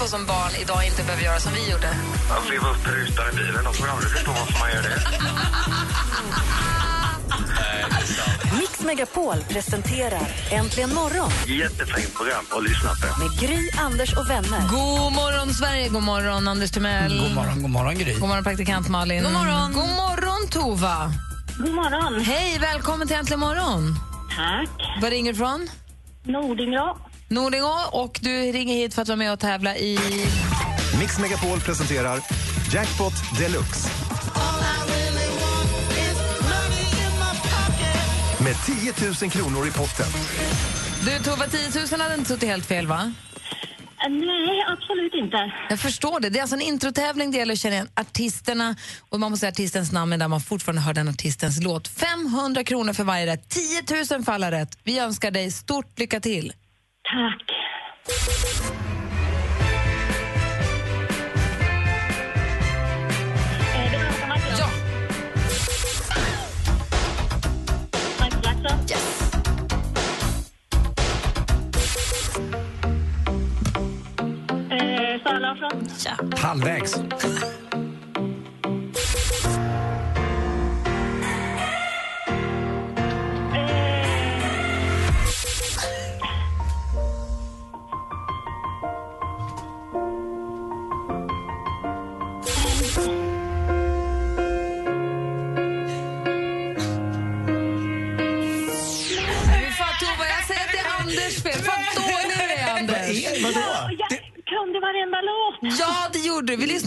på som barn idag inte behöver göra som vi gjorde? Att leva upp rutan i bilen. De får aldrig förstå varför man gör det. Mix Megapol presenterar Äntligen morgon Jättefint program att lyssna på. med Gry, Anders och vänner. God morgon, Sverige! God morgon, Anders Timell. God morgon, god morgon Gry. God morgon, praktikant Malin. God morgon, god morgon Tova. God morgon. Hej, välkommen till Äntligen morgon. Tack. Var ringer du ifrån? Nordingrå. Nordingå. Och du ringer hit för att vara med och tävla i... Mix Megapol presenterar Jackpot Deluxe. Med 10 000 kronor i potten. Du, Tova, 10 000 hade inte suttit helt fel, va? Nej, absolut inte. Jag förstår det. Det är alltså en introtävling. Det gäller att känna igen artisterna och man måste säga artistens namn där man fortfarande hör den artistens låt. 500 kronor för varje rätt. 10 000 för alla rätt. Vi önskar dig stort lycka till. Tack. Ja. Michael Jackson. Eh, Sara Larsson. Halvvägs.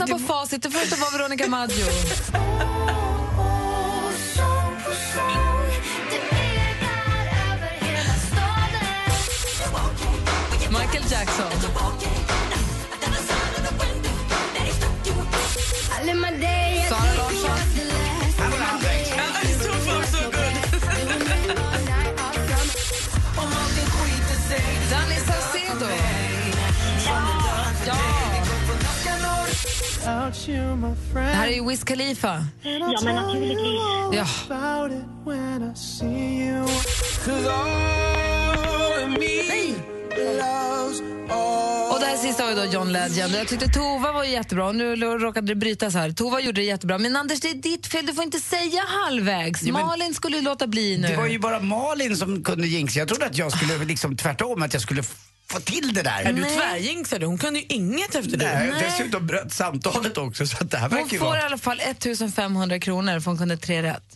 Lyssnar på facit. Det första var Veronica Maggio. Michael Jackson. Det här är ju Wiz Khalifa. Ja, men naturligtvis. Ja. Nej. Och det här sista var ju då John Legend. Jag tyckte Tova var jättebra. Nu råkade det brytas här. Tova gjorde det jättebra. Men Anders, det är ditt fel. Du får inte säga halvvägs. Men- Malin skulle ju låta bli nu. Det var ju bara Malin som kunde jinxa. Jag trodde att jag skulle liksom tvärtom, att jag skulle f- få till det där. Är du Nej. tvärjinxade? Hon kunde ju inget efter Nej, Nej. dessutom bröt samtalet också så att det här Hon ju får i vara... alla fall 1500 kronor för hon kunde tre rätt.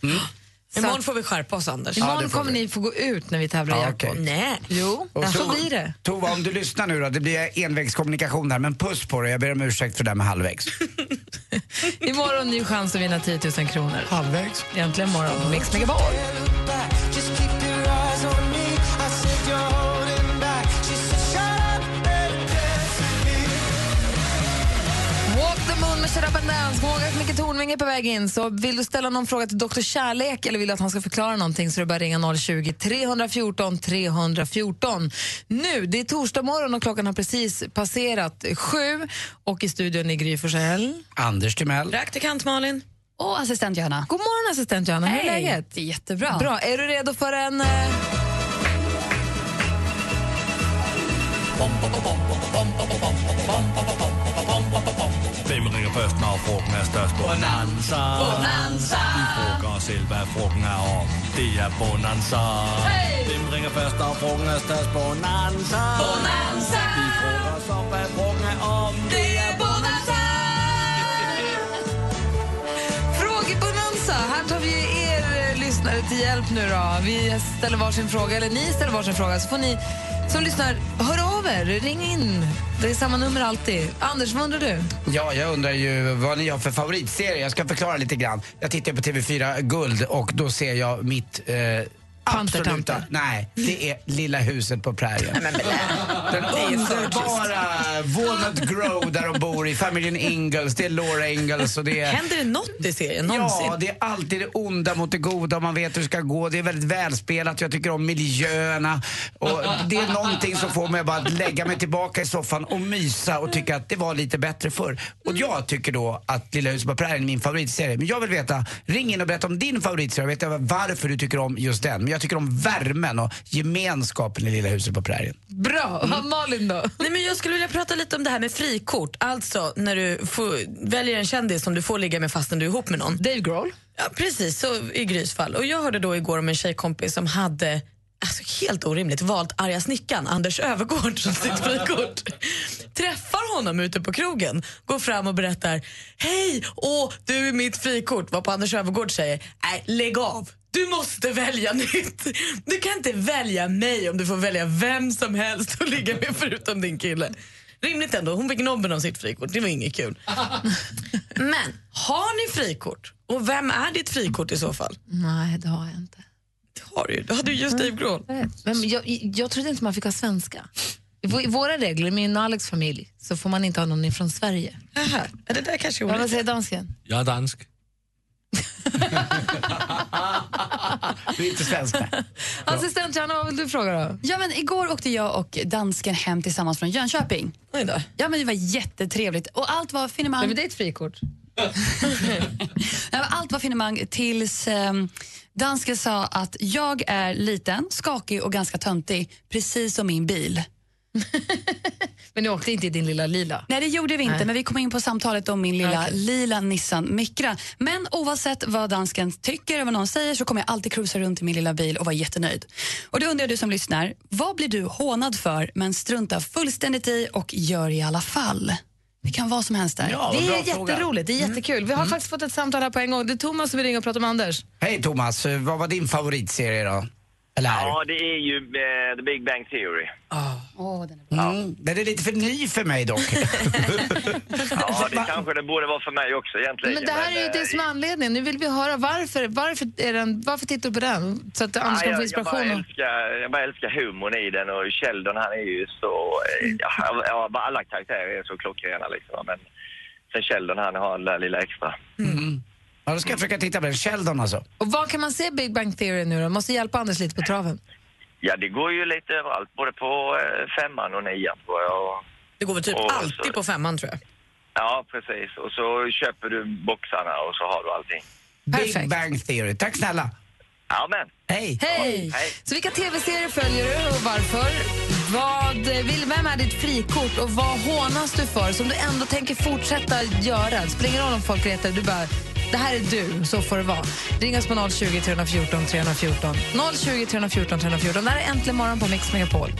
Så Imorgon får vi skärpa oss, Anders. Imorgon det får kommer vi. ni få gå ut när vi tävlar i Ja, jackpot. okej. Nej. Jo, Och så så- blir det. Tova, om du lyssnar nu då, det blir envägskommunikation här, men puss på dig. Jag ber om ursäkt för det där med halvvägs. Imorgon ny chans att vinna 10 000 kronor. Halvvägs? Äntligen morgon på Mix Megapol. Moon med Shut up and dance. Kom ihåg att Micke Tornving är på väg in. Så vill du ställa någon fråga till Dr. Kärlek eller vill du att han ska förklara någonting så är det bara ringa 020 314 314. Nu, det är torsdag morgon och klockan har precis passerat sju och i studion är Gry Forssell. Anders Timell. Praktikant Malin. Och assistent Johanna. God morgon assistent Johanna, hur är Hej. läget? Det är jättebra. Bra, är du redo för en... Eh... Hvem ringer først, når frugten er størst? Bonanza. Bonanza. Vi frugger os selv, hvad frugten er om. Det er Bonanza. Hey. Hvem ringer først, når frugten er størst? Bonanza. Bonanza. Vi frugger os om, hvad frugten er om. Det er Bonanza. Frågebonanza! Här tar vi er eh, lyssnare till hjälp nu då. Vi ställer varsin fråga, eller ni ställer varsin fråga, så får ni som lyssnar Hör av er. Ring in. Det är samma nummer alltid. Anders, vad undrar du? Ja, jag undrar ju vad ni har för favoritserie. Jag ska förklara lite grann. Jag tittar på TV4 Guld och då ser jag mitt eh, Pantertanter. absoluta, nej, det är Lilla huset på prärien. Den underbara Walnut Grove där de bor i, familjen Ingalls, det är Laura Ingalls och det är... Händer det något i serien någonsin? Ja, det är alltid det onda mot det goda och man vet hur det ska gå. Det är väldigt välspelat, jag tycker om miljöerna. Och det är någonting som får mig bara att lägga mig tillbaka i soffan och mysa och tycka att det var lite bättre förr. Och jag tycker då att Lilla huset på prärien är min favoritserie. Men jag vill veta, ring in och berätta om din favoritserie. Jag vet jag varför du tycker om just den. Jag tycker om värmen och gemenskapen i Lilla huset på prärien. Bra. Malin då? Nej, men jag skulle vilja prata lite om det här med frikort. Alltså när du får, väljer en kändis som du får ligga med fastän du är ihop med någon. Dave Grohl? Ja, precis, så i Grys fall. Och jag hörde då igår om en tjejkompis som hade Alltså helt orimligt valt arga snickaren Anders Övergård som sitt frikort. Träffar honom ute på krogen, går fram och berättar Hej, åh, du är mitt frikort. Vad på Anders Övergård säger Nej, lägg av. Du måste välja nytt. Du kan inte välja mig om du får välja vem som helst att ligga med förutom din kille. Rimligt ändå, hon fick nobben av sitt frikort. Det var inget kul. Men har ni frikort? Och vem är ditt frikort i så fall? Nej, det har jag inte. Har du ju. Du hade ju just Dave Grohl. Men jag, jag trodde inte man fick ha svenska. I vå- I våra regler, i min och Alex familj, så får man inte ha någon från Sverige. Aha, är det där kanske är Ja, vad säger dansken? Jag är dansk. Du är inte svensk. Assistent Johanna, vad vill du fråga då? Ja, men igår åkte jag och dansken hem tillsammans från Jönköping. Oj då. Ja, men det var jättetrevligt. Och allt var finemang. Men det är ett frikort. Allt var finemang tills eh, dansken sa att jag är liten, skakig och ganska töntig, precis som min bil. Men ni åkte inte i din lilla lila? Nej, det gjorde vi inte, Nej. men vi kom in på samtalet om min lilla Okej. lila Nissan Micra. Men oavsett vad dansken tycker eller vad någon säger så kommer jag alltid cruisa runt i min lilla bil och vara jättenöjd. Och då undrar du som lyssnar, vad blir du hånad för men struntar fullständigt i och gör i alla fall? Det kan vara som helst där. Ja, Det är bra fråga. jätteroligt, det är jättekul. Vi har faktiskt fått ett samtal här på en gång. Det är Thomas som vill ringa och prata med Anders. Hej Thomas, vad var din favoritserie då? Eller är? Ja, det är ju eh, The Big Bang Theory. Åh, den är Mm. Den är lite för ny för mig dock. Ja, det kanske det borde vara för mig också egentligen. Men det här är ju det eh, som är anledningen. Nu vill vi höra varför. Varför, är den, varför tittar du på den? Så att Anders kan få jag, jag, bara inspiration. älskar, jag bara älskar humorn i den och Sheldon han är ju så... eh, Ja, ja, bara alla karaktärer är så klockrena liksom. Men sen Sheldon han har den där lilla extra. Ja, då ska jag försöka titta på den. Sheldon alltså. Och var kan man se Big Bang Theory nu då? Måste hjälpa Anders lite på traven. Ja, det går ju lite överallt. Både på eh, femman och nian tror jag. Och, Det går väl typ Och så- alltid på femman tror jag. ja, precis. Och så köper du boxarna och så har du allting. Big Bang Theory. Tack snälla. Ja, men. Hej. Hej! Hej. Så vilka tv-serier följer du och varför? Vad vill, vem är ditt frikort och vad hånas du för som du ändå tänker fortsätta göra? Det spelar ingen roll om folk retar du bara det här är du, så får det vara. Ring oss på 020 314 314. 020 314 314. Det här är Äntligen morgon på Mix Megapol.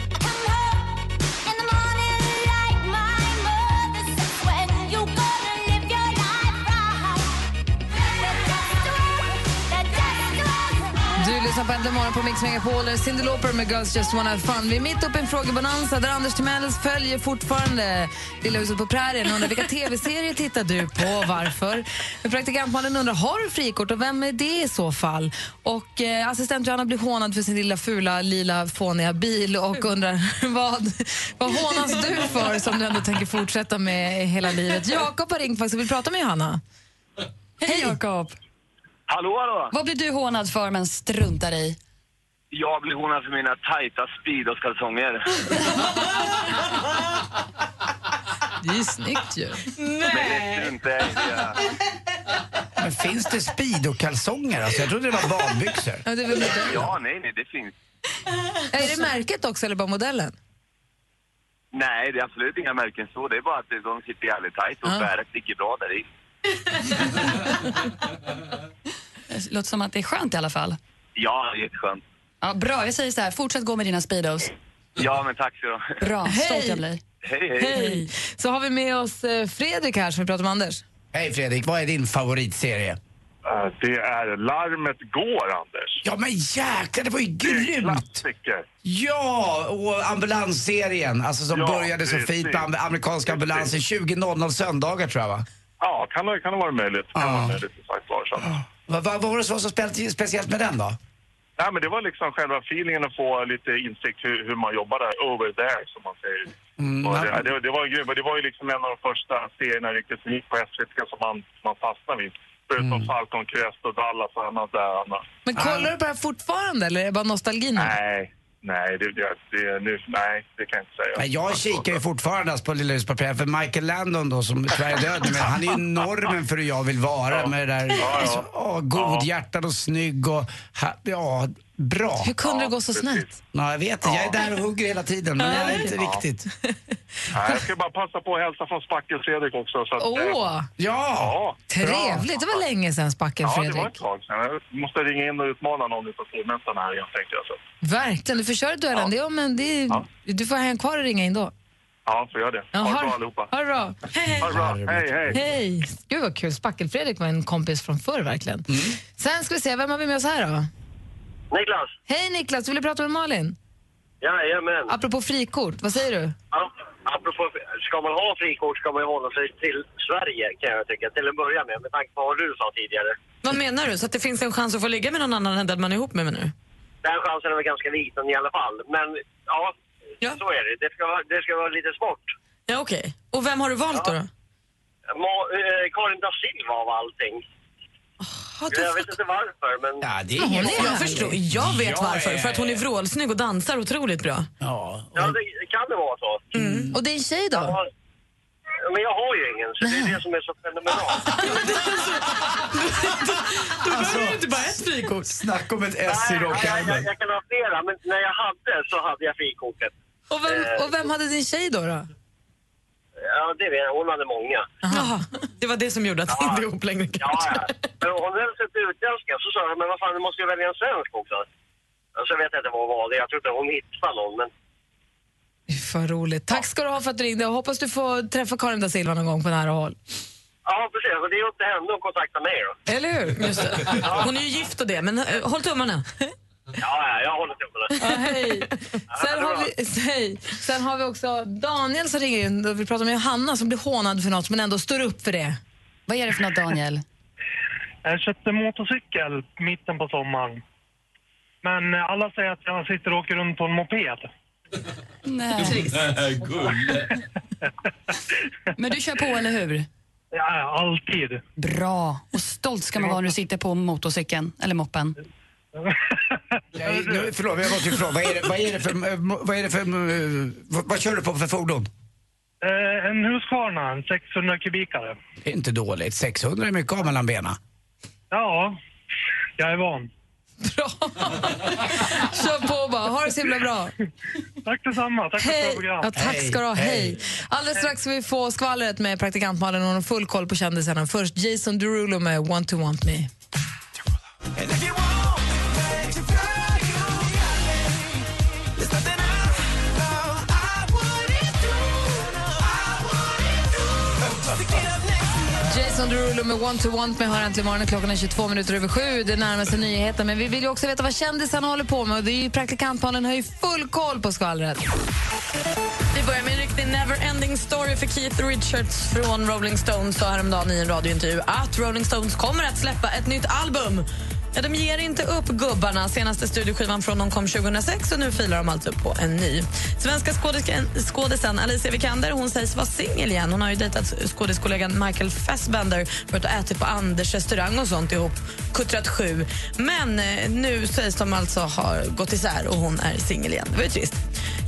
Lyssnar på Äntligen morgon på Mix Megapol. Cyndi Lauper med Girls Just Wanna Have Fun. Vi är mitt uppe i en frågebonanza där Anders Timells följer fortfarande Lilla huset på prärien och undrar vilka tv-serier tittar du på varför? Praktikantmannen undrar har du frikort och vem är det i så fall? Och eh, assistent Johanna blir hånad för sin lilla fula lila fåniga bil och undrar vad, vad hånas du för som du ändå tänker fortsätta med hela livet? Jakob har ringt faktiskt och vill prata med Johanna. Hej Jakob! Hallå, hallå! Vad blir du hånad för men struntar i? Jag blir hånad för mina tajta Speedos-kalsonger. Det är ju snyggt ju. Nej! Inte, ja. Men finns det Speedo-kalsonger? Alltså, jag trodde det var badbyxor. Ja, det modellen. ja, nej, nej, det finns. Är det märket också eller bara modellen? Nej, det är absolut inga märken så. Det är bara att de sitter jävligt tajt och Ja. bäret sticker bra där i. Det låter som att det är skönt i alla fall. Ja, jätteskönt. Ja, bra, jag säger så här, fortsätt gå med dina Speedos. Ja, men tack så du Bra, stolt jag blir. Hej, hej. Hej! Så har vi med oss eh, Fredrik här som vi pratar med Anders. Hej Fredrik, vad är din favoritserie? Eh, Det är Larmet går, Anders. Ja men jäklar, det var ju grymt! Ja, och ambulansserien, alltså som Ja, började så fint am- amerikanska ambulansen 20.00 söndagar tror jag va? Ja, kan det, kan det vara möjligt. Kan Ja. vara möjligt sagt var. Så. Vad vad var det som var så spe- speciellt med den då? Nej, men det var liksom själva feelingen att få lite insikt hur, hur man jobbar där, over there som man säger. Mm, det, det, det, var ju, men det var ju liksom en av de första serierna riktigt som gick på SVT som man, man fastnade vid. Förutom Mm. Falcon Crest och Dallas och annat där. Men kollar du på det här fortfarande eller är det bara nostalgin? Nej, nej, det, det, det, nu, nej, det kan jag inte säga. Men jag kikar ju fortfarande alltså på Lilla hus på prärien, för Michael Landon då som tyvärr är död men han är ju normen för hur jag vill vara med det där, Ja, ja. så, åh, godhjärtad och snygg och, ja, bra. Hur kunde det gå så snett? Ja, jag vet inte, jag är där och hugger hela tiden, men jag är inte Ja. riktigt. Nej, jag ska bara passa på att hälsa från Spackel-Fredrik också. Så att, Åh, eh, Ja! ja! trevligt. Det var länge sedan, Spackel Ja, det var Fredrik. ett tag sedan. Jag måste ringa in och utmana någon utav stormästarna här igen, tänkte jag. Så. Verkligen. Du får köra duellen. Det, är- men det är, Du får hänga kvar och ringa in då. Ja, får göra det. Ja, ha det bra allihopa. Ha det bra. Hej, bra. Hej, hej. Hej! Gud vad kul. Spackel-Fredrik var en kompis från förr verkligen. Sen ska vi se, vem har vi med oss här då? Niklas. Hej Niklas, du ville prata med Malin? Jajamän. Apropå frikort, vad säger du? Ja, apropå, ska man ha frikort ska man ju hålla sig till Sverige kan jag tycka, till en början med, med tanke på vad du sa tidigare. Vad menar du? Så att det finns en chans att få ligga med någon annan än den man är ihop med du? Den chansen är väl ganska liten i alla fall. Men ja, så är det. Det ska, vara- det ska vara lite sport. Ja, okej. Och vem har du valt då? då? Ma- eh, Karin da Silva av allting. Jag vet inte varför, men... Ja, det Men hon är, jag förstår, jag vet Ja, varför. ja, För att hon är vrålsnygg och dansar otroligt bra. Ja. Ja, det, kan det vara så. Och din tjej då? Ja, Men jag har ju ingen, så det är det som är så fenomenalt. Då behöver du inte bara ett frikort. Snacka om ett S i Nej, jag, jag, rockärmen. jag kan ha flera, men när jag hade så hade jag frikortet. Och vem, Eh. och vem hade din tjej då? då? Ja, det vet jag. Hon hade många. Jaha, det var det som gjorde att det inte ihop längre Ja, kanske. ja. Men hon hade sett utländska, så sa jag, men vad fan, du måste ju välja en svensk också. Och så vet jag inte vad det var, jag tror inte hon hittade någon, men För roligt. Tack ska du ha för att du ringde. Jag hoppas du får träffa Karin da Silva någon gång på nära håll. ja, precis. Och det är upp till henne att kontakta mig då. Eller hur? Just det. Hon är ju gift och det, men eh, håll tummarna. Ja, ja, jag håller tummarna. Ja, hej. Sen har, vi, hej. Sen har vi också Daniel som ringer in. Vi pratar med Johanna som blir hånad för något men ändå står upp för det. Vad är det för något, Daniel? Jag köpte motorcykel mitten på sommaren. Men alla säger att jag sitter och åker runt på en moped. Nej. Gulle. Men du kör på, eller hur? Ja, alltid. Bra. Och stolt ska man vara när du sitter på motorcykeln, eller moppen. Nej, nu, förlåt, jag måste fråga. Vad är det, vad är det för... eh, Vad, är det för eh, vad, vad kör du på för fordon? Eh, en Husqvarna, en 600 kubikare. Det är inte dåligt. 600 är mycket ha mellan benen. Ja, jag är van. Kör på bara. Ha det så himla bra. Tack detsamma. Tack för ett bra Hej. program. Ja, tack ska du ha. Hej. Alldeles strax ska vi få skvallret med praktikant Malin. Hon har full koll på kändisarna. Först Jason Derulo med Want to want me. Derulo med Want to want med har äntligen morgonen. Klockan är 22 minuter över sju. Det närmar sig nyheter. Men vi vill ju också veta vad kändisarna håller på med. Och det är ju praktikantmalen har ju full koll på skvallret. Vi börjar med en riktig never-ending story för Keith Richards från Rolling Stones sa häromdagen i en radiointervju att Rolling Stones kommer att släppa ett nytt album. Ja, de ger inte upp gubbarna. Senaste studioskivan från dem kom 2006 och nu filar de alltså på en ny. Svenska skådisen Alicia Vikander hon sägs vara singel igen. Hon har ju dejtat skådiskollegan Michael Fassbender varit och ätit på Anders restaurang och sånt ihop. Kuttrat sju. Men eh, nu sägs de alltså ha gått isär och hon är singel igen. Det var ju trist.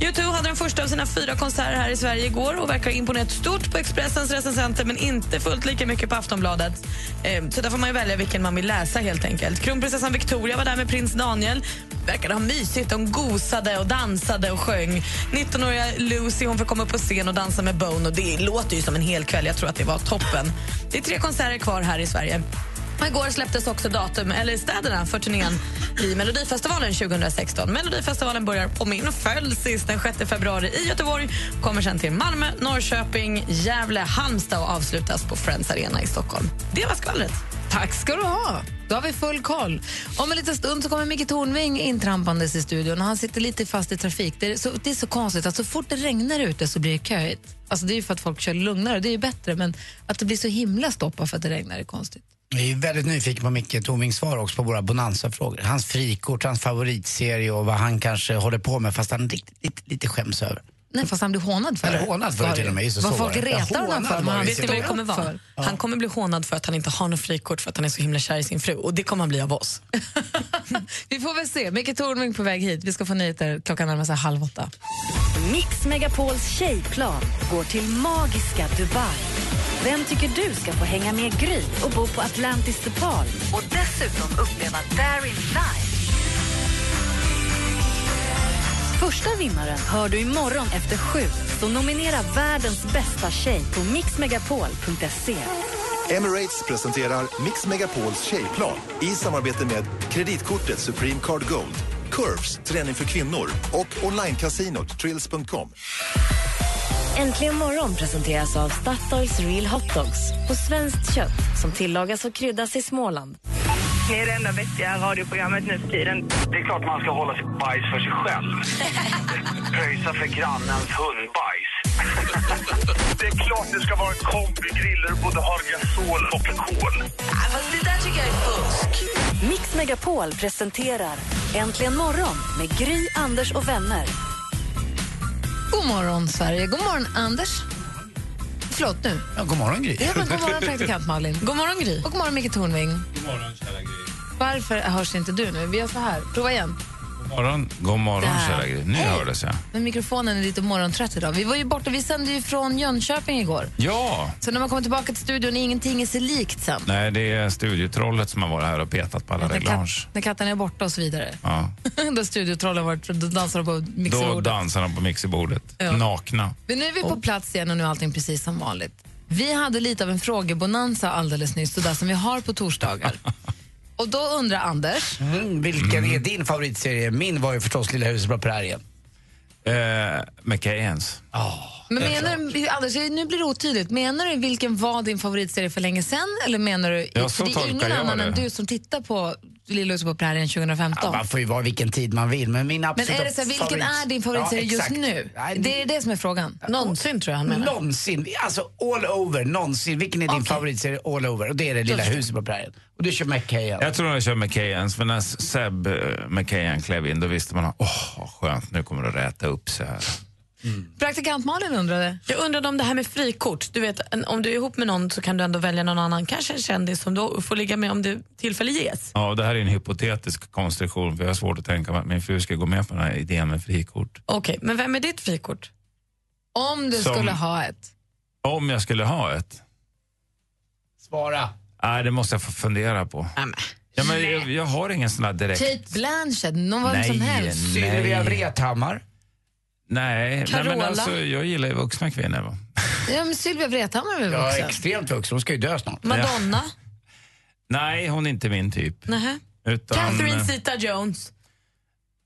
U2 hade den första av sina fyra konserter här i Sverige igår och verkar ha imponerat stort på Expressens recensenter men inte fullt lika mycket på Aftonbladet. Eh, så där får man ju välja vilken man vill läsa helt enkelt. Kronprinsessan Victoria var där med prins Daniel. Verkade ha mysigt. De gosade och dansade och sjöng. 19-åriga Lucy hon får komma upp på scen och dansa med Bone och det låter ju som en hel kväll. Jag tror att det var toppen. Det är tre konserter kvar här i Sverige. Och Igår släpptes också datum, eller städerna för turnén i Melodifestivalen 2016. Melodifestivalen börjar på min födelsedag den 6 februari i Göteborg kommer sen till Malmö, Norrköping, Gävle, Halmstad och avslutas på Friends Arena i Stockholm. Det var skvallret. Tack ska du ha. Då har vi full koll. Om en liten stund så kommer Micke Tornving intrampandes i studion och han sitter lite fast i trafik. Det är så, det är så konstigt att så fort det regnar ute så blir det köigt. Alltså det är ju för att folk kör lugnare, det är ju bättre, men att det blir så himla stoppa för att det regnar är konstigt. Jag är väldigt nyfiken på Micke Tornvings svar också på våra Bonanza-frågor. Hans frikort, hans favoritserie och vad han kanske håller på med fast han lite, lite, lite skäms över. Nej, fast han blir hånad för Eller det. hånad för det till och med, Vad folk retar honom för. han. Vet ni vad det kommer vara? Han kommer bli hånad för att han inte har något frikort för att han är så himla kär i sin fru. Och det kommer han bli av oss. Vi får väl se. Micke Tornving på väg hit. Vi ska få nyheter klockan närmar sig halv åtta. Mix Megapols tjejplan går till magiska Dubai. Vem tycker du ska få hänga med Gry och bo på Atlantis The Palm och dessutom uppleva Darin live? Första vinnaren hör du imorgon efter sju, så nominera världens bästa tjej på mixmegapol.se. Emirates presenterar Mix Megapols tjejplan i samarbete med kreditkortet Supreme Card Gold, Curves, träning för kvinnor och onlinecasinot Trills.com. Äntligen morgon presenteras av Statoils Real Hot Dogs på svenskt kött som tillagas och kryddas i Småland. Ni är det enda vettiga radioprogrammet nu för tiden. Det är klart man ska hålla sitt bajs för sig själv. Pröjsa för grannens hundbajs. det är klart det ska vara en kombigrill både har gasol och kol. Fast det där tycker jag är fusk. Mix Megapol presenterar Äntligen morgon med Gry, Anders och vänner. God morgon, Sverige. God morgon, Anders. Förlåt nu. Ja, god morgon Gry. Ja, men god morgon, praktikant Malin. God morgon, Gry. Och god morgon, Micke Tornving. God morgon, kära. Varför hörs inte du nu? Vi gör så här. Prova igen. God morgon, god morgon kära Gry. Nu hördes jag. Men mikrofonen är lite morgontrött idag. Vi var ju borta, vi sände ju från Jönköping igår. Ja! Så när man kommer tillbaka till studion, ingenting är sig likt sen. Nej, det är studietrollet som har varit här och petat på alla När, reglage. kat, när katten är borta och så vidare. Ja. då studiotrollen varit, då dansar de på Då mixerbordet. dansar de på mixerbordet, Ja. nakna. Men nu är vi på plats igen och nu är allting precis som vanligt. Vi hade lite av en frågebonanza alldeles nyss, det där som vi har på torsdagar. Och då undrar Anders, Mm, vilken är din favoritserie? Min var ju förstås Lilla huset på prärien. Eh, McKayens. men menar du, Anders, nu blir det otydligt. Menar du vilken var din favoritserie för länge sen? Eller menar du, Ja, för så det är ingen annan det. än du som tittar på Lilla prärien 2015. Ja, man får ju vara vilken tid man vill, men min Men absoluta är det så här, vilken favorit- är din favoritserie Ja, just nu? Nej, det är det som är frågan. Någonsin tror jag han menar. Någonsin. Alltså all over, någonsin. Vilken är din favoritserie all over? Och det är det Lilla huset på prärien. Och du kör McKayen. Jag tror jag kör McKayens, för när Seb eh, McKayen klev in då visste man åh, vad skönt, nu kommer det att räta upp sig här. Praktikant Malin undrade. Jag undrade om det här med frikort. Du vet, en, om du är ihop med någon så kan du ändå välja någon annan, kanske en kändis som du får ligga med om det tillfälle ges. Ja, det här är en hypotetisk konstruktion för jag har svårt att tänka mig att min fru ska gå med på den här idén med frikort. Okej, men vem är ditt frikort? Om du Som- skulle ha ett. Om jag skulle ha ett? Svara. Nej, det måste jag få fundera på. Ja, men jag, jag har ingen sån här direkt... Kate Blanchett, någon vem som Nej, helst. Sylvia Vrethammar. Nej, nej men alltså, jag gillar ju vuxna kvinnor. Va? Ja, men Sylvia Vrethammar är väl Ja, vuxen? extremt vuxen. Hon ska ju dö snart. Madonna? Nej, hon är inte min typ. Nähä. Utan, Catherine Zeta-Jones?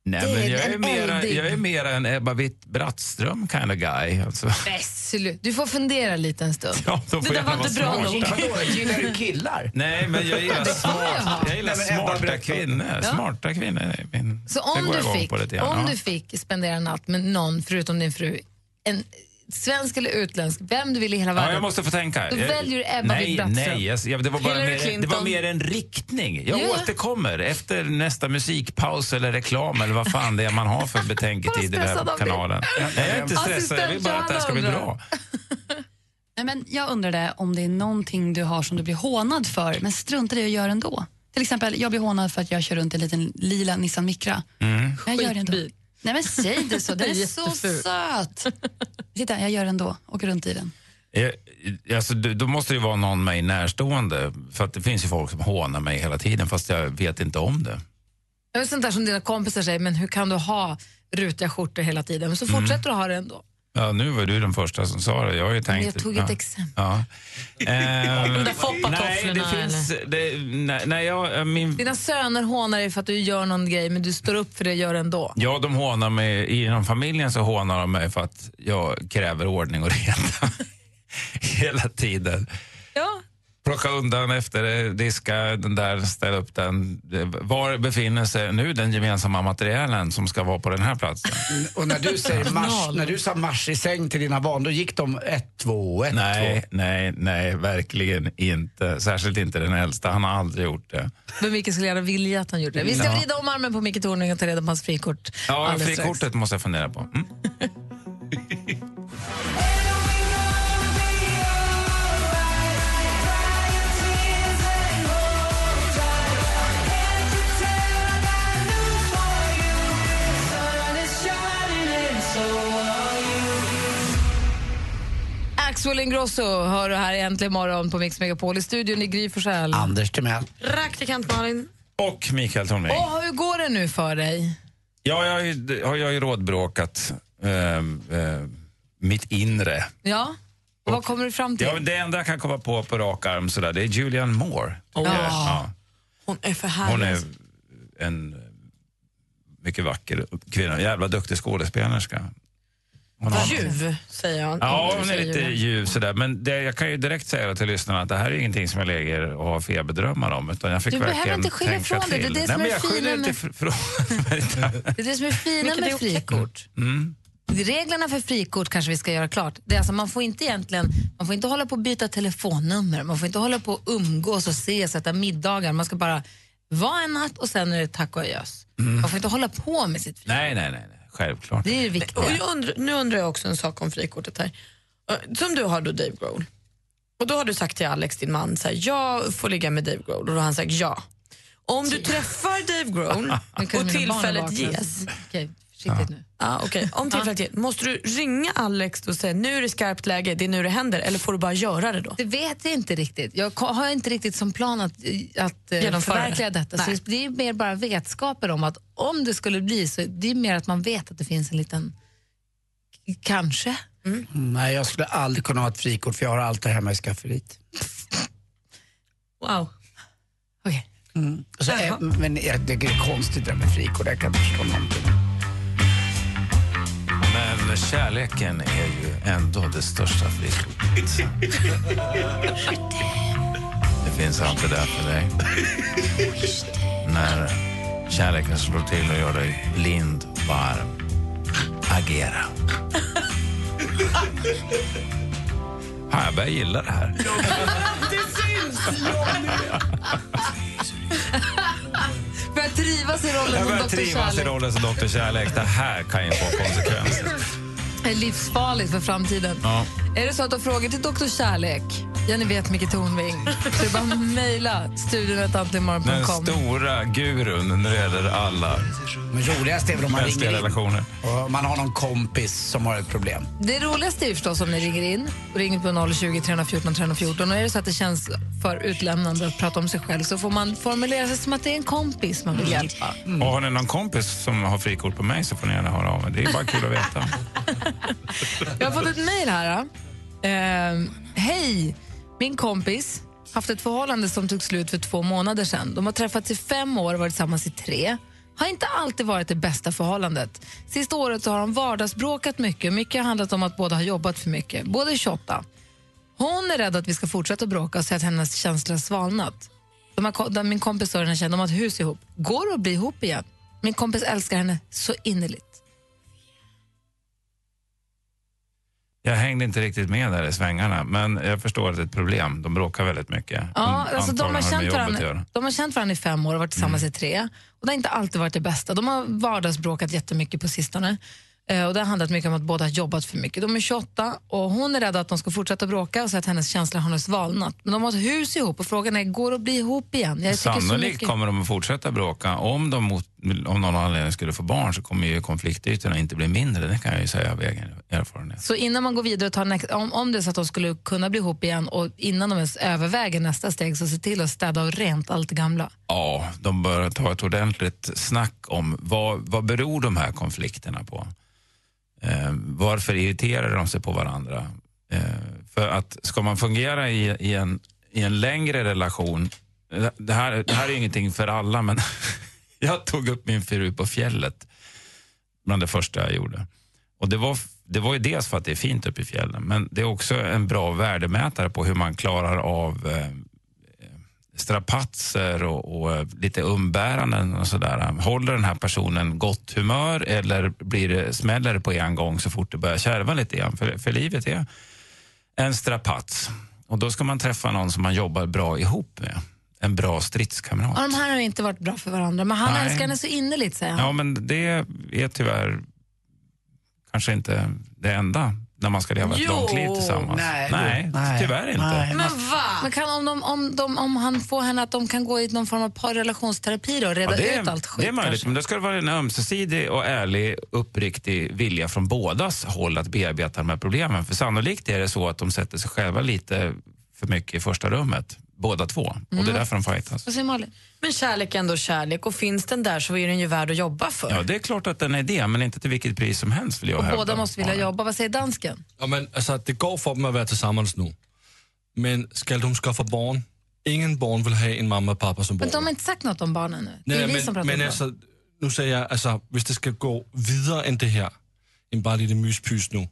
Nej, Det men är jag är, en mera, jag är mera en Ebba Witt-Brattström kind of guy. Alltså. Nej, slut. Du får fundera lite en stund. Ja, då får jag vara smart. Vadå, gillar du killar? Nej, men jag gillar, Det smart, jag gillar Nej, smarta kvinnor. Ja. Smarta kvinnor min... Så det om du, fick, om du fick spendera en natt med någon förutom din fru, en svensk eller utländsk, vem du vill i hela Ja, världen. jag måste få tänka. Då väljer du Ebba Nej, nej jag, det, var bara Hillary mer, det var mer en riktning. Jag Ja. återkommer efter nästa musikpaus eller reklam eller vad fan det är man har för betänketid i den här kanalen. Nej, jag är inte stressad, jag vill bara att det här ska bli bra. Nej, men jag undrade om det är någonting du har som du blir hånad för, men struntar i att göra ändå. Till exempel, jag blir hånad för att jag kör runt en liten lila Nissan Micra. Mm. Jag gör det ändå. Nej men säg det så, den är så Jätteful. söt. Titta, jag gör det ändå, åker runt i den. Eh, Alltså, då måste det ju vara någon mig närstående. För att det finns ju folk som hånar mig hela tiden fast jag vet inte om det. Det är sånt där som dina kompisar säger, men hur kan du ha rutiga skjortor hela tiden? Men så Mm. fortsätter du ha det ändå. Ja, nu var du den första som sa det. Jag har ju tänkt... jag tog ja. ett exempel. Ja. Ehm, De där nej, foppatofflorna, det finns... Det, nej, nej, jag, eh, min, Dina söner hånar dig för att du gör någon grej, men du står upp för det och gör det ändå. Ja, de hånar mig. Inom familjen så hånar de mig för att jag kräver ordning och reda hela tiden. Ja. Plocka undan efter, diska den där, ställa upp den. Var befinner sig nu den gemensamma materialen som ska vara på den här platsen? Och när du, säger mars, när du sa marsch i säng till dina barn, då gick de ett, två, ett, Nej, två. nej, nej, verkligen inte. Särskilt inte den äldsta. Han har aldrig gjort det. Men Micke skulle gärna vilja att han gjorde det. Vi ska Ja. vrida om armen på Micke Tornving och ta reda på hans frikort. Ja, alldeles strax. frikortet måste jag fundera på. Mm. Axel Ingrosso hör du här äntligen morgon på Mix Megapol i studion i Gry Forssell. Anders Timell. Praktikant Malin. Och Mikael Tornving. Åh, hur går det nu för dig? Ja, jag har ju, har jag ju rådbråkat eh, eh, mitt inre. Ja, vad kommer du fram till? Ja, det enda jag kan komma på på rak arm sådär, det är Julianne Moore. jag. Ja. Hon är för härlig. Hon är en mycket vacker kvinna, jävla duktig skådespelerska. Ljuv, säger han. Ja, hon är lite ljuv sådär. Men det, jag kan ju direkt säga till lyssnarna att det här är ingenting som jag lägger och har feberdrömmar om. Utan jag fick Du behöver inte skylla tänka ifrån dig. Det är till. det som Nej, är jag fina med-. Det är det som är fina med frikort. Mm. Reglerna för frikort kanske vi ska göra klart. Det är alltså, man får inte egentligen, man får inte hålla på och byta telefonnummer, man får inte hålla på och umgås och ses, äta middagar. Man ska bara vara en natt och sen är det tack och adjöss. Mm. Man får inte hålla på med sitt Nej, nej, nej, nej. Självklart. Det är det viktiga. Och jag undrar, nu undrar jag också en sak om frikortet här. Eh, Som du har då Dave Grohl. Och då har du sagt till Alex, din man, så här, jag får ligga med Dave Grohl. Och då har han sagt ja. Om du träffar Dave Grohl och tillfället ges. Okej, försiktigt nu. Ja, okej. Om tillfället ges, måste du ringa Alex och säga nu är det skarpt läge, det är nu det händer, eller får du bara göra det då? Det vet jag inte riktigt. Jag har inte riktigt som plan att, att eh, förverkliga det. detta. Så Nej. det är mer bara vetskapen om att om det skulle bli så det är mer att man vet att det finns en liten kanske. Mm, Nej, jag skulle aldrig kunna ha ett frikort för jag har allt det hemma i skafferiet. Wow. Mm. Och Så, eh, men det är konstigt det där med frikort, jag kan inte förstå någonting. Men kärleken är ju ändå det största frikortet. Det finns alltid där för dig. När kärleken slår till och gör dig blind, varm. Agera. Ja, jag börjar gilla det här. det syns! Börjar trivas i rollen Jag som börjar Dr. trivas i Kärlek. rollen som Dr. Kärlek. Det här kan ju få konsekvenser. Livsfarligt för framtiden. Ja. Är det så att du har frågor till Dr. Kärlek, ja ni vet Micke Tornving, så är det bara att mejla studion Den stora gurun när det gäller alla Men roligast är väl om man mänskliga ringer in relationer. och man har någon kompis som har ett problem. Det roligaste är ju förstås om ni ringer in och ringer på 020 314 314 och är det så att det känns för utlämnande att prata om sig själv så får man formulera sig som att det är en kompis man vill hjälpa. Och har ni någon kompis som har frikort på mig så får ni gärna höra av er. Det är bara kul att veta. Jag har fått ett mejl här. Eh, Hej! Min kompis haft ett förhållande som tog slut för två månader sedan. De har träffats i fem år och varit tillsammans i tre. Har inte alltid varit det bästa förhållandet. Sista året så har de vardagsbråkat mycket. Mycket har handlat om att båda har jobbat för mycket. Båda är 28. Hon är rädd att vi ska fortsätta bråka och säga att hennes känslor har svalnat. De har, min kompis och den här tjejen, de har ett hus ihop. Går det att bli ihop igen? Min kompis älskar henne så innerligt. Jag hängde inte riktigt med där i svängarna, men jag förstår att det är ett problem. De bråkar väldigt mycket. Ja, alltså de, har känt varandra, de har känt varandra i fem år och varit tillsammans i tre. Och Det har inte alltid varit det bästa. De har vardagsbråkat jättemycket på sistone. Eh, Och det har handlat mycket om att båda har jobbat för mycket. De är 28 och hon är rädd att de ska fortsätta bråka och så att hennes känslor har nu svalnat. Men de har ett hus ihop och frågan är, går det att bli ihop igen? Jag Sannolikt mycket- kommer de att fortsätta bråka. Om de mot, om någon anledning skulle få barn så kommer ju konfliktytorna inte bli mindre. Det kan jag ju säga av egen erfarenhet. Så innan man går vidare och tar nästa, om, om det är så att de skulle kunna bli ihop igen och innan de ens överväger nästa steg så se till att städa och rent allt det gamla. Ja, de bör ta ett ordentligt snack om vad, vad beror de här konflikterna på? Eh, varför irriterar de sig på varandra? Eh, för att ska man fungera i, i, en, i en längre relation, det här, det här är ingenting för alla, men jag tog upp min fru på fjället bland det första jag gjorde. Och det var, det var ju dels för att det är fint uppe i fjällen, men det är också en bra värdemätare på hur man klarar av eh, eh strapatser och, och eh, lite umbäranden och sådär. Håller den här personen gott humör eller blir det, smäller det på en gång så fort det börjar kärva lite igen? För, för livet är en strapats. Och då ska man träffa någon som man jobbar bra ihop med. En bra stridskamrat. Och de här har inte varit bra för varandra, men han Nej. älskar henne så innerligt, säger han. Ja, men det är tyvärr kanske inte det enda när man ska leva ett Jo. långt liv tillsammans. Nej. Nej, Nej. tyvärr inte. Men va? Men kan, om, de, om, de, om han får henne att de kan gå i någon form av parrelationsterapi då och reda Ja, det, ut allt skit? det är möjligt, kanske? men det ska vara en ömsesidig och ärlig, uppriktig vilja från bådas håll att bearbeta de här problemen. För sannolikt är det så att de sätter sig själva lite för mycket i första rummet, båda två. Och det är Mm. därför de fightas. Vad säger Malin? Men kärlek är ändå kärlek och finns den där så är den ju värd att jobba för. Ja, det är klart att den är det, men inte till vilket pris som helst vill jag Och hävda. båda måste vilja jobba. Vad säger dansken? Ja, men, alltså, det går för dem att vara tillsammans nu. Men ska de skaffa barn? Ingen barn vill ha en mamma och pappa som bor Men de har inte sagt något om barnen nu. Det är Nej, vi som pratar men, om men alltså, nu säger jag, alltså, om det ska gå vidare än det här, än bara lite myspys nu,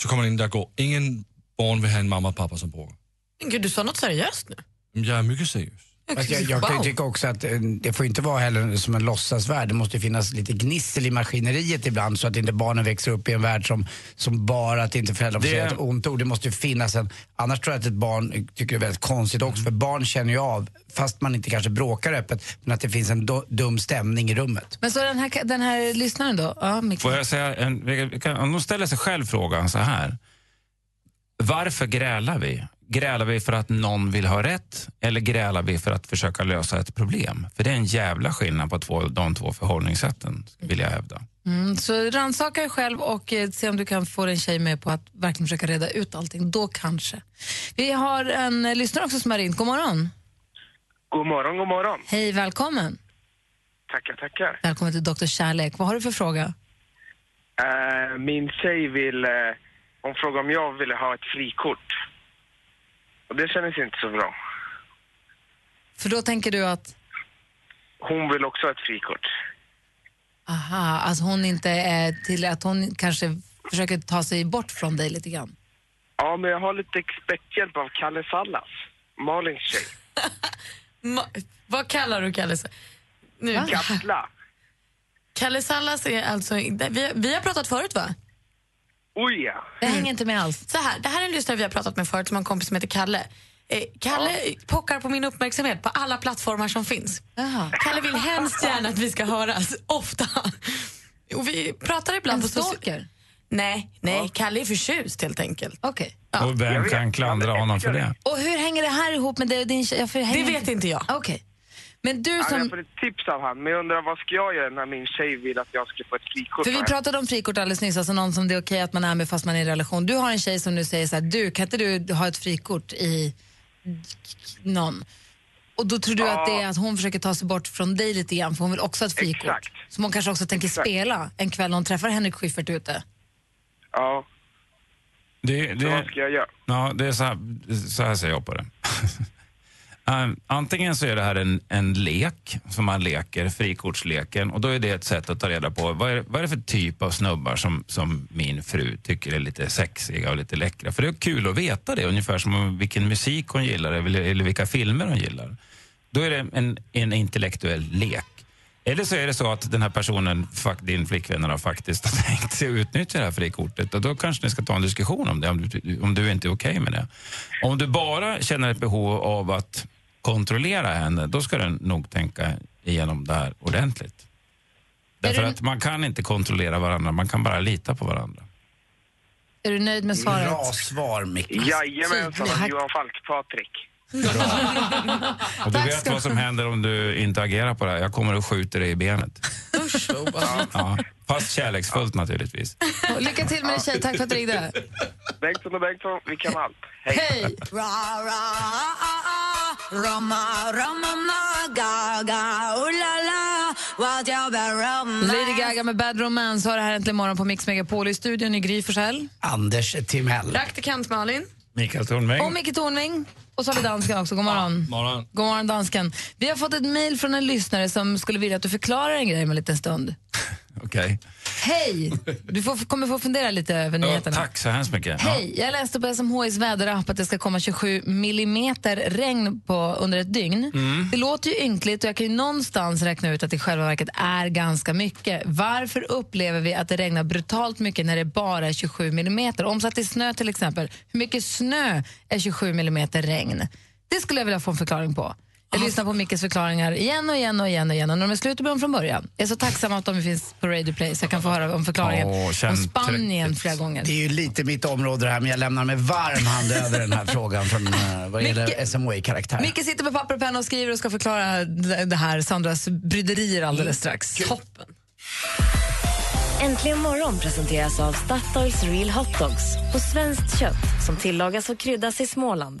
så kommer det inte att gå. Ingen barn vill ha en mamma och pappa som bor. Men Gud, du sa något seriöst nu. Jag är mycket seriös. Fast jag, jag kan ju tycka också att eh, det får inte vara heller som en låtsasvärld. Det måste ju finnas lite gnissel i maskineriet ibland så att inte barnen växer upp i en värld som, som bara att inte föräldrar får Det- säga ett ont ord. Det måste ju finnas en... Annars tror jag att ett barn tycker det är väldigt konstigt också. För barn känner ju av, fast man inte kanske bråkar öppet, men att det finns en do, dum stämning i rummet. Men så den här, den här lyssnaren då? Ja. Får jag säga, en, kan- om de ställer sig själv frågan så här. Varför grälar vi? Grälar vi för att någon vill ha rätt eller grälar vi för att försöka lösa ett problem? För det är en jävla skillnad på två, de två förhållningssätten, vill jag hävda. Mm, så rannsaka dig själv och eh, se om du kan få din tjej med på att verkligen försöka reda ut allting. Då kanske. Vi har en eh, lyssnare också som har ringt. God morgon. God morgon, god morgon. Hej, välkommen. Tackar, tackar. Välkommen till Dr. Kärlek. Vad har du för fråga? Eh, min tjej vill... Uh, hon frågar om jag ville ha ett frikort. Och det kändes inte så bra. För då tänker du att, Hon vill också ha ett frikort. aha, alltså hon inte är till att hon kanske försöker ta sig bort från dig lite grann. Ja, men jag har lite experthjälp av Kalle Sallas, Malins tjej. Ma- vad kallar du Kalle? Sa- Nu. Kalle Sallas är alltså... Vi, vi har pratat förut va? Oj ja. Det hänger inte med alls. Så här, det här är en lyssnare vi har pratat med förut som har en kompis som heter Kalle. Eh, Kalle pockar på min uppmärksamhet på alla plattformar som finns. Kalle vill hemskt gärna att vi ska höras, ofta. Och vi pratar ibland En på stalker? Nej, nej Kalle är förtjust helt enkelt. Okej. Och vem kan klandra honom för det? Och hur hänger det här ihop med dig och din tjej? Ja, Det vet inte jag. Okej. Men du Ja, som... jag får ett tips av han, men jag undrar vad ska jag göra när min tjej vill att jag ska få ett frikort? För vi pratade om frikort alldeles nyss, alltså någon som det är okej att man är med fast man är i en relation. Du har en tjej som nu säger så här, du kan inte du ha ett frikort i någon? Och då tror du att det är att hon försöker ta sig bort från dig lite grann för hon vill också ha ett frikort. Exakt. Som hon kanske också tänker Exakt. spela en kväll när hon träffar Henrik Schyffert ute. Ja, Det, så vad det, ska jag göra? ja, det är så här, så här ser jag på det. Um, Antingen så är det här en, en lek som man leker, frikortsleken, och då är det ett sätt att ta reda på vad är, vad är det för typ av snubbar som, som min fru tycker är lite sexiga och lite läckra. För det är kul att veta det, ungefär som vilken musik hon gillar eller, eller vilka filmer hon gillar. Då är det en, en intellektuell lek. Eller så är det så att den här personen, din flickvän, har faktiskt har tänkt sig att utnyttja det här frikortet. Och då kanske ni ska ta en diskussion om det, om du, om du inte är okej med det. Om du bara känner ett behov av att kontrollera henne, då ska du nog tänka igenom det här ordentligt. Därför du- att man kan inte kontrollera varandra, man kan bara lita på varandra. Är du nöjd med svaret? Bra svar, Micke. Jajamensan. Johan Falk-Patrik. Och du vet vad som händer om du inte agerar på det här. Jag kommer att skjuta dig i benet. Usch, Ja, fast kärleksfullt naturligtvis. Och Lycka till med din tjej, tack för att du ringde. Bengtsson och Bengtsson, vi kan allt. Hej. Hej! Lady Gaga med Bad Romance har det här äntligen morgon på Mix Megapol i studion i Gry Forssell. Anders Timell. Praktikant Malin. Mikael Tornving. Och Micke Tornving. Och så har vi dansken också. God morgon. Morgon. God morgon, dansken. Vi har fått ett mejl från en lyssnare som skulle vilja att du förklarar en grej om en liten stund. Okej. Hej! Du får, kommer få fundera lite över nyheterna. tack så hemskt mycket. Hej! Jag läste på SMHIs väderapp att det ska komma 27 millimeter regn på, under ett dygn. Mm. Det låter ju ynkligt och jag kan ju någonstans räkna ut att det i själva verket är ganska mycket. Varför upplever vi att det regnar brutalt mycket när det bara är 27 millimeter? Omsatt i snö till exempel, hur mycket snö är 27 millimeter regn? Det skulle jag vilja få en förklaring på. Jag lyssnar på Mickes förklaringar igen och igen och igen och igen. Och när de är slut de från början. Jag är så tacksam att de finns på Radio Play så jag kan få höra om förklaringen Åh, om Spanien flera gånger. Det är ju lite mitt område det här men jag lämnar med varm hand över den här frågan från uh, vad gäller SMHI-karaktär. Micke sitter med papper och penna och skriver och ska förklara det det här, Sandras bryderier alldeles strax. Toppen. Äntligen morgon presenteras av Statoils Real Hot Dogs på svenskt kött som tillagas och kryddas i Småland.